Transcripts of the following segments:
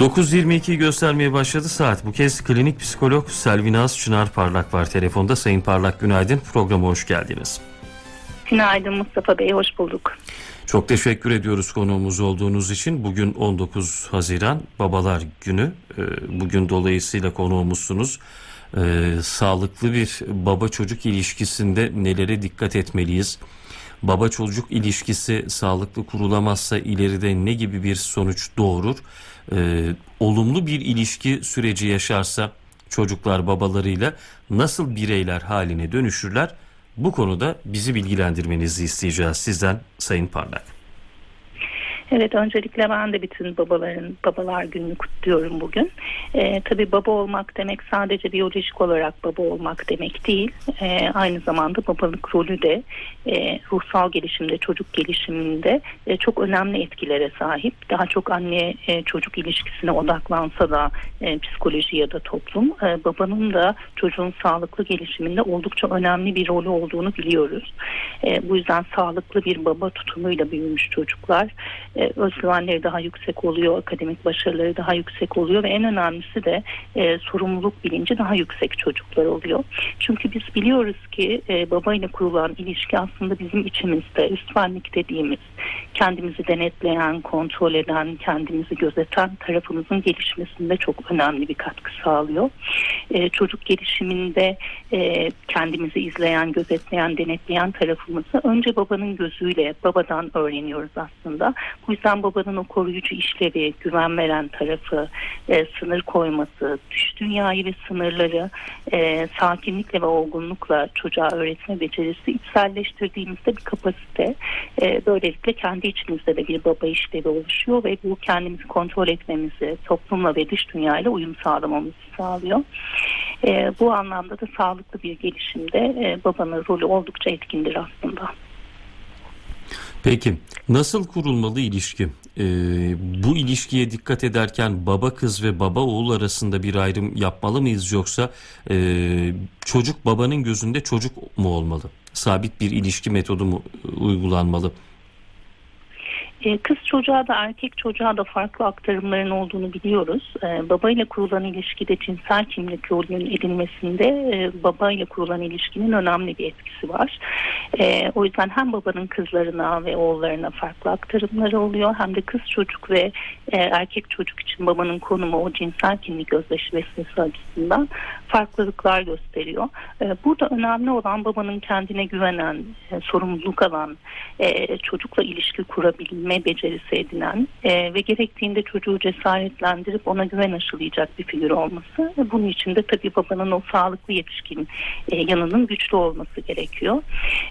9.22 göstermeye başladı saat. Bu kez klinik psikolog Selvinaz Çınar Parlak var telefonda. Sayın Parlak günaydın. Programa hoş geldiniz. Günaydın Mustafa Bey, hoş bulduk. Çok teşekkür ediyoruz konuğumuz olduğunuz için. Bugün 19 Haziran Babalar Günü. Ee, bugün dolayısıyla konuğumuzsunuz. Ee, sağlıklı bir baba çocuk ilişkisinde nelere dikkat etmeliyiz? Baba çocuk ilişkisi sağlıklı kurulamazsa ileride ne gibi bir sonuç doğurur? Ee, olumlu bir ilişki süreci yaşarsa çocuklar babalarıyla nasıl bireyler haline dönüşürler? Bu konuda bizi bilgilendirmenizi isteyeceğiz sizden Sayın Parlak. Evet öncelikle ben de bütün babaların babalar gününü kutluyorum bugün. Ee, tabii baba olmak demek sadece biyolojik olarak baba olmak demek değil. Ee, aynı zamanda babalık rolü de e, ruhsal gelişimde, çocuk gelişiminde e, çok önemli etkilere sahip. Daha çok anne e, çocuk ilişkisine odaklansa da e, psikoloji ya da toplum e, babanın da çocuğun sağlıklı gelişiminde oldukça önemli bir rolü olduğunu biliyoruz. E, bu yüzden sağlıklı bir baba tutumuyla büyümüş çocuklar e, özgüvenleri daha yüksek oluyor, akademik başarıları daha yüksek oluyor ve en önemlisi de e, sorumluluk bilinci daha yüksek çocuklar oluyor. Çünkü biz biliyoruz ki e, babayla kurulan ilişki aslında bizim içimizde üstvenlik dediğimiz kendimizi denetleyen, kontrol eden, kendimizi gözeten tarafımızın gelişmesinde çok önemli bir katkı sağlıyor. E, çocuk gelişiminde e, kendimizi izleyen, gözetleyen, denetleyen tarafımızı önce babanın gözüyle babadan öğreniyoruz aslında. Bu yüzden babanın o koruyucu işlevi, güven veren tarafı, e, sınır koyması, dış dünyayı ve sınırları e, sakinlikle ve olgunlukla çocuğa öğretme becerisi içselleştirdiğimizde bir kapasite. E, böylelikle kendi içimizde de bir baba işlevi oluşuyor ve bu kendimizi kontrol etmemizi, toplumla ve dış dünyayla uyum sağlamamızı sağlıyor. E, bu anlamda da sağlıklı bir gelişimde e, babanın rolü oldukça etkindir aslında. Peki nasıl kurulmalı ilişki? Ee, bu ilişkiye dikkat ederken baba kız ve baba oğul arasında bir ayrım yapmalı mıyız yoksa e, çocuk babanın gözünde çocuk mu olmalı? Sabit bir ilişki metodu mu uygulanmalı? E, kız çocuğa da erkek çocuğa da farklı aktarımların olduğunu biliyoruz. E, baba ile kurulan ilişkide cinsel kimlik rolünün edilmesinde e, baba ile kurulan ilişkinin önemli bir etkisi var. E, o yüzden hem babanın kızlarına ve oğullarına farklı aktarımları oluyor hem de kız çocuk ve e, erkek çocuk için babanın konumu o cinsel kimlik özdeşleşmesi açısından farklılıklar gösteriyor. Burada önemli olan babanın kendine güvenen, sorumluluk alan, çocukla ilişki kurabilme becerisi edinen e, ve gerektiğinde çocuğu cesaretlendirip ona güven aşılayacak bir figür olması. Bunun için de tabii babanın o sağlıklı yetişkin e, yanının güçlü olması gerekiyor.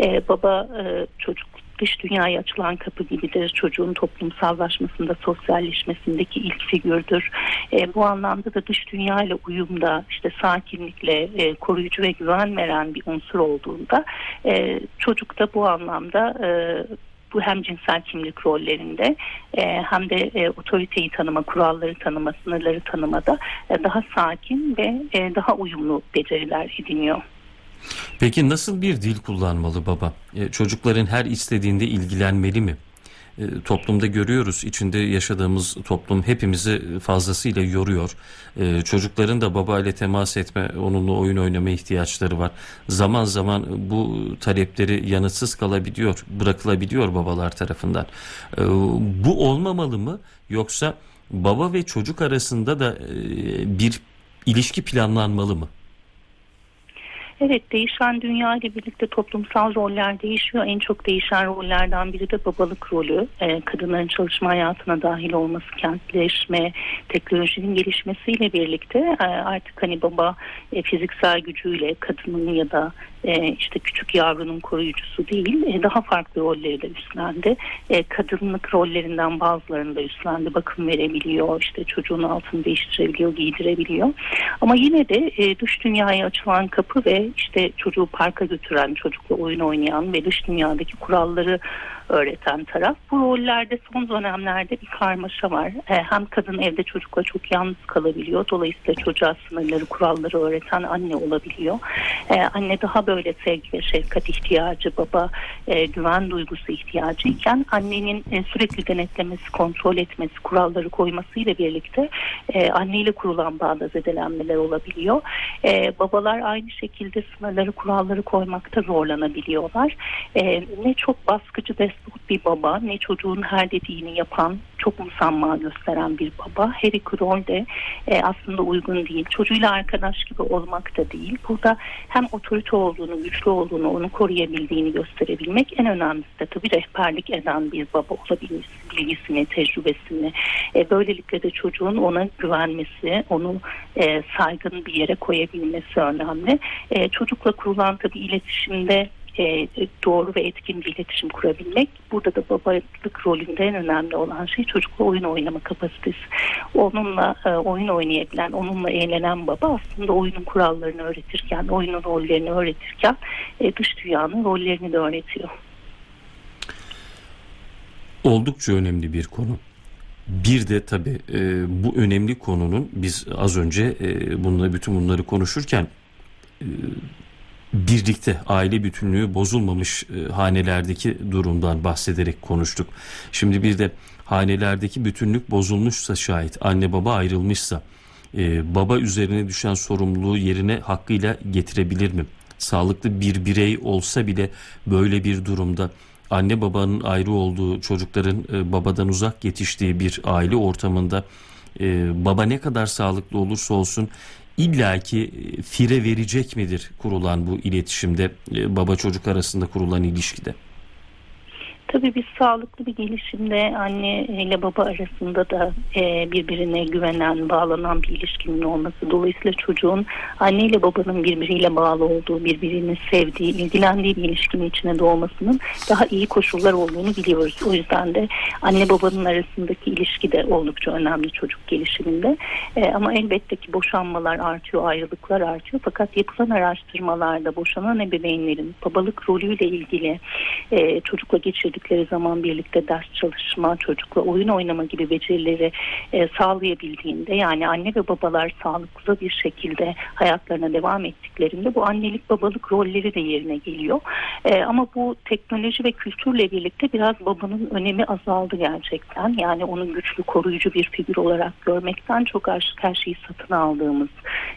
E, baba e, çocuk dış dünyaya açılan kapı gibidir. Çocuğun toplumsallaşmasında, sosyalleşmesindeki ilk figürdür. E, bu anlamda da dış dünya ile uyumda, işte sakinlikle, e, koruyucu ve güven veren bir unsur olduğunda e, çocuk da bu anlamda e, bu hem cinsel kimlik rollerinde e, hem de e, otoriteyi tanıma, kuralları tanıma, sınırları tanımada e, daha sakin ve e, daha uyumlu beceriler ediniyor. Peki nasıl bir dil kullanmalı baba? E, çocukların her istediğinde ilgilenmeli mi? E, toplumda görüyoruz içinde yaşadığımız toplum hepimizi fazlasıyla yoruyor. E, çocukların da baba ile temas etme, onunla oyun oynama ihtiyaçları var. Zaman zaman bu talepleri yanıtsız kalabiliyor, bırakılabiliyor babalar tarafından. E, bu olmamalı mı yoksa baba ve çocuk arasında da e, bir ilişki planlanmalı mı? Evet değişen dünya ile birlikte toplumsal roller değişiyor. En çok değişen rollerden biri de babalık rolü. Ee, kadınların çalışma hayatına dahil olması, kentleşme, teknolojinin gelişmesiyle birlikte e, artık hani baba e, fiziksel gücüyle kadının ya da e, işte küçük yavrunun koruyucusu değil e, daha farklı rolleri de üstlendi. E, kadınlık rollerinden bazılarını da üstlendi. Bakım verebiliyor, işte çocuğun altını değiştirebiliyor, giydirebiliyor. Ama yine de e, dış dünyaya açılan kapı ve işte çocuğu parka götüren, çocukla oyun oynayan ve dış dünyadaki kuralları öğreten taraf. Bu rollerde son dönemlerde bir karmaşa var. E, hem kadın evde çocukla çok yalnız kalabiliyor. Dolayısıyla çocuğa sınırları, kuralları öğreten anne olabiliyor. E, anne daha böyle sevgi ve şefkat ihtiyacı, baba e, güven duygusu ihtiyacı iken annenin sürekli denetlemesi, kontrol etmesi, kuralları koymasıyla birlikte anneyle kurulan bağda zedelenmeler olabiliyor. Babalar aynı şekilde sınırları, kuralları koymakta zorlanabiliyorlar. Ne çok baskıcı, despot bir baba, ne çocuğun her dediğini yapan, çok musamma gösteren bir baba. Her iki rol de e, aslında uygun değil. Çocuğuyla arkadaş gibi olmak da değil. Burada hem otorite olduğunu, güçlü olduğunu, onu koruyabildiğini gösterebilmek en önemlisi de tabii rehberlik eden bir baba olabilmesi, bilgisini, tecrübesini. E, böylelikle de çocuğun ona güvenmesi, onu e, saygın bir yere koyabilmesi önemli. E, çocukla kurulan tabii iletişimde e, doğru ve etkin bir iletişim kurabilmek. Burada da babalık rolünde en önemli olan şey çocukla oyun oynama kapasitesi. Onunla e, oyun oynayabilen, onunla eğlenen baba aslında oyunun kurallarını öğretirken, oyunun rollerini öğretirken e, dış dünyanın rollerini de öğretiyor. Oldukça önemli bir konu. Bir de tabii e, bu önemli konunun biz az önce e, bununla bütün bunları konuşurken e, birlikte aile bütünlüğü bozulmamış e, hanelerdeki durumdan bahsederek konuştuk. Şimdi bir de hanelerdeki bütünlük bozulmuşsa şayet anne baba ayrılmışsa e, baba üzerine düşen sorumluluğu yerine hakkıyla getirebilir mi? Sağlıklı bir birey olsa bile böyle bir durumda anne babanın ayrı olduğu çocukların e, babadan uzak yetiştiği bir aile ortamında baba ne kadar sağlıklı olursa olsun illaki e, fire verecek midir kurulan bu iletişimde e, baba çocuk arasında kurulan ilişkide? Tabii biz sağlıklı bir gelişimde anne ile baba arasında da e, birbirine güvenen, bağlanan bir ilişkinin olması. Dolayısıyla çocuğun anne ile babanın birbiriyle bağlı olduğu, birbirini sevdiği, ilgilendiği bir ilişkinin içine doğmasının daha iyi koşullar olduğunu biliyoruz. O yüzden de anne babanın arasındaki ilişki de oldukça önemli çocuk gelişiminde. E, ama elbette ki boşanmalar artıyor, ayrılıklar artıyor. Fakat yapılan araştırmalarda boşanan ebeveynlerin babalık rolüyle ilgili e, çocukla geçirdik geçirdikleri zaman birlikte ders çalışma, çocukla oyun oynama gibi becerileri e, sağlayabildiğinde yani anne ve babalar sağlıklı bir şekilde hayatlarına devam ettiklerinde bu annelik babalık rolleri de yerine geliyor. E, ama bu teknoloji ve kültürle birlikte biraz babanın önemi azaldı gerçekten. Yani onun güçlü koruyucu bir figür olarak görmekten çok artık her şeyi satın aldığımız,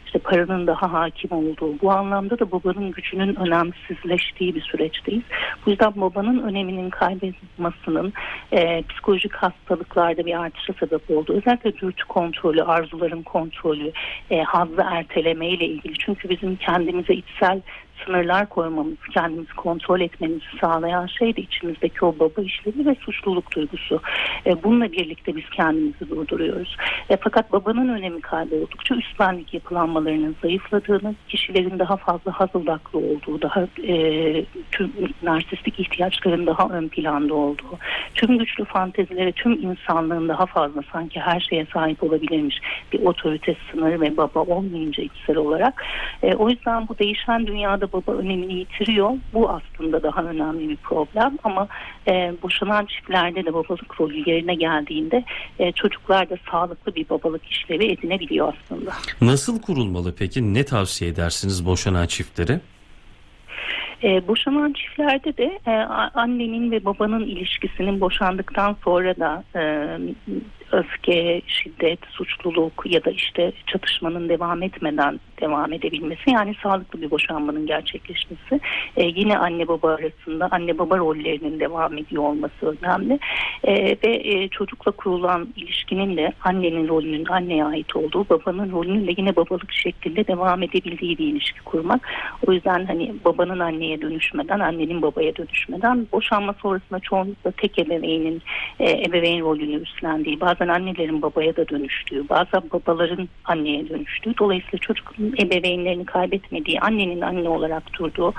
işte paranın daha hakim olduğu, bu anlamda da babanın gücünün önemsizleştiği bir süreçteyiz. Bu yüzden babanın öneminin kaybolmasının e, psikolojik hastalıklarda bir artışa sebep oldu. Özellikle dürtü kontrolü, arzuların kontrolü, e, hazzı erteleme ile ilgili. Çünkü bizim kendimize içsel sınırlar koymamız, kendimizi kontrol etmemizi sağlayan şey de içimizdeki o baba işlevi ve suçluluk duygusu. E, bununla birlikte biz kendimizi durduruyoruz. E, fakat babanın önemi kayboldukça üstlenlik yapılanmalarının zayıfladığını, kişilerin daha fazla hazıldaklı olduğu, daha e, tüm narsistik ihtiyaçların daha ön planda olduğu, tüm güçlü fantezilere, tüm insanlığın daha fazla sanki her şeye sahip olabilirmiş bir otorite sınırı ve baba olmayınca içsel olarak. E, o yüzden bu değişen dünyada baba önemini yitiriyor. Bu aslında daha önemli bir problem ama e, boşanan çiftlerde de babalık rolü yerine geldiğinde e, çocuklar da sağlıklı bir babalık işlevi edinebiliyor aslında. Nasıl kurulmalı peki? Ne tavsiye edersiniz boşanan çiftlere? E, boşanan çiftlerde de e, annenin ve babanın ilişkisinin boşandıktan sonra da e, öfke, şiddet, suçluluk ya da işte çatışmanın devam etmeden devam edebilmesi yani sağlıklı bir boşanmanın gerçekleşmesi e, yine anne baba arasında anne baba rollerinin devam ediyor olması önemli. E, ve e, çocukla kurulan ilişkinin de annenin rolünün anneye ait olduğu babanın rolünün de yine babalık şeklinde devam edebildiği bir ilişki kurmak. O yüzden hani babanın anneye dönüşmeden annenin babaya dönüşmeden boşanma sonrasında çoğunlukla tek ebeveynin e, ebeveyn rolünü üstlendiği bazen annelerin babaya da dönüştüğü bazen babaların anneye dönüştüğü. Dolayısıyla çocuk ebeveynlerini kaybetmediği, annenin anne olarak durduğu,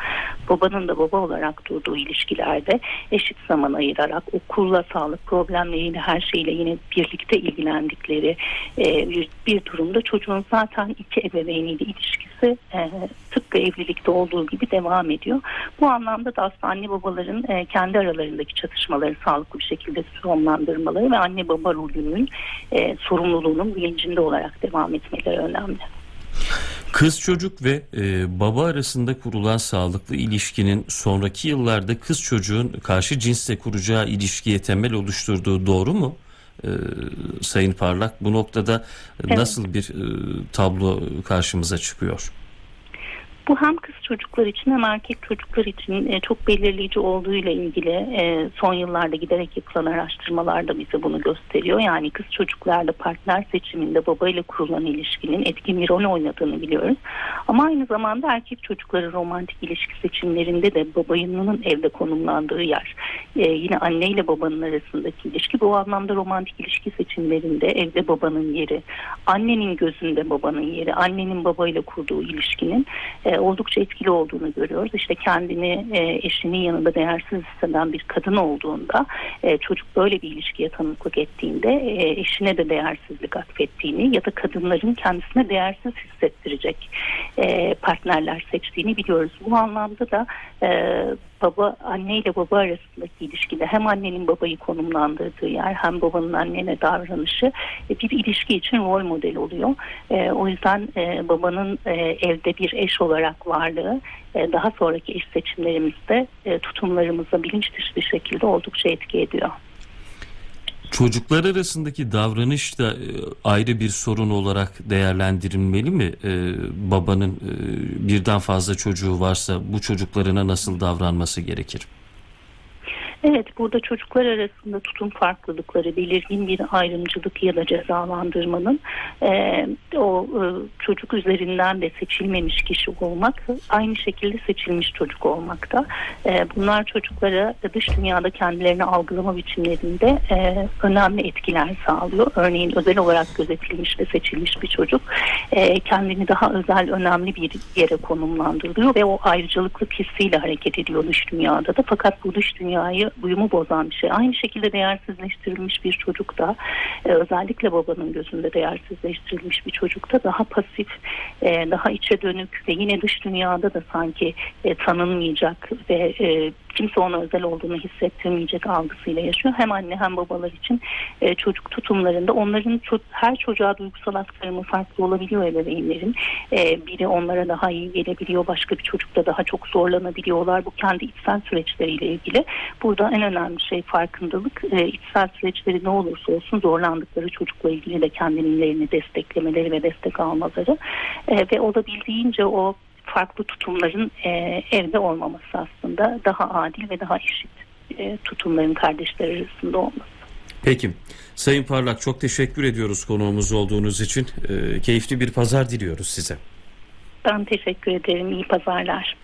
babanın da baba olarak durduğu ilişkilerde eşit zaman ayırarak okulla, sağlık problemleriyle her şeyle yine birlikte ilgilendikleri e, bir durumda çocuğun zaten iki ebeveyniyle ilişkisi e, tıpkı evlilikte olduğu gibi devam ediyor. Bu anlamda da aslında anne babaların e, kendi aralarındaki çatışmaları sağlıklı bir şekilde sonlandırmaları ve anne baba rolünün e, sorumluluğunun bilincinde olarak devam etmeleri önemli. Kız çocuk ve e, baba arasında kurulan sağlıklı ilişkinin sonraki yıllarda kız çocuğun karşı cinsle kuracağı ilişkiye temel oluşturduğu doğru mu? E, Sayın Parlak bu noktada Evet. nasıl bir e, tablo karşımıza çıkıyor? Bu hem kız çocuklar için hem erkek çocuklar için e, çok belirleyici olduğuyla ilgili e, son yıllarda giderek yapılan araştırmalar da bize bunu gösteriyor. Yani kız çocuklarla partner seçiminde babayla kurulan ilişkinin etkin bir rol oynadığını biliyoruz. Ama aynı zamanda erkek çocukların romantik ilişki seçimlerinde de babayının evde konumlandığı yer. E, yine anneyle babanın arasındaki ilişki bu anlamda romantik ilişki seçimlerinde evde babanın yeri, annenin gözünde babanın yeri, annenin babayla kurduğu ilişkinin oldukça etkili olduğunu görüyoruz. İşte kendini e, eşinin yanında değersiz hisseden bir kadın olduğunda e, çocuk böyle bir ilişkiye tanıklık ettiğinde e, eşine de değersizlik atfettiğini ya da kadınların kendisine değersiz hissettirecek e, partnerler seçtiğini biliyoruz. Bu anlamda da e, baba anne ile baba arasındaki ilişkide hem annenin babayı konumlandırdığı yer hem babanın annene davranışı e, bir ilişki için rol model oluyor. E, o yüzden e, babanın e, evde bir eş olarak varlığı e, daha sonraki eş seçimlerimizde e, tutumlarımıza bilinç dışı bir şekilde oldukça etki ediyor. Çocuklar arasındaki davranış da e, ayrı bir sorun olarak değerlendirilmeli mi? E, babanın e, birden fazla çocuğu varsa bu çocuklarına nasıl davranması gerekir? Evet burada çocuklar arasında tutum farklılıkları belirgin bir ayrımcılık ya da cezalandırmanın e, o e, çocuk üzerinden de seçilmemiş kişi olmak aynı şekilde seçilmiş çocuk olmakta. E, bunlar çocuklara dış dünyada kendilerini algılama biçimlerinde e, önemli etkiler sağlıyor. Örneğin özel olarak gözetilmiş ve seçilmiş bir çocuk e, kendini daha özel önemli bir yere konumlandırılıyor ve o ayrıcalıklık hissiyle hareket ediyor dış dünyada da fakat bu dış dünyayı uyumu bozan bir şey. Aynı şekilde değersizleştirilmiş bir çocuk da e, özellikle babanın gözünde değersizleştirilmiş bir çocukta daha pasif, e, daha içe dönük ve yine dış dünyada da sanki e, tanınmayacak ve e, kimse ona özel olduğunu hissettirmeyecek algısıyla yaşıyor. Hem anne hem babalar için e, çocuk tutumlarında onların her çocuğa duygusal aktarımı farklı olabiliyor ebeveynlerin. E, biri onlara daha iyi gelebiliyor, başka bir çocukta daha çok zorlanabiliyorlar. Bu kendi içsel süreçleriyle ilgili. Burada en önemli şey farkındalık. E, içsel süreçleri ne olursa olsun zorlandıkları çocukla ilgili de kendilerini desteklemeleri ve destek almaları e, ve olabildiğince o farklı tutumların e, evde olmaması aslında daha adil ve daha eşit e, tutumların kardeşler arasında olması. Peki. Sayın Parlak çok teşekkür ediyoruz konuğumuz olduğunuz için. E, keyifli bir pazar diliyoruz size. Ben teşekkür ederim. İyi pazarlar.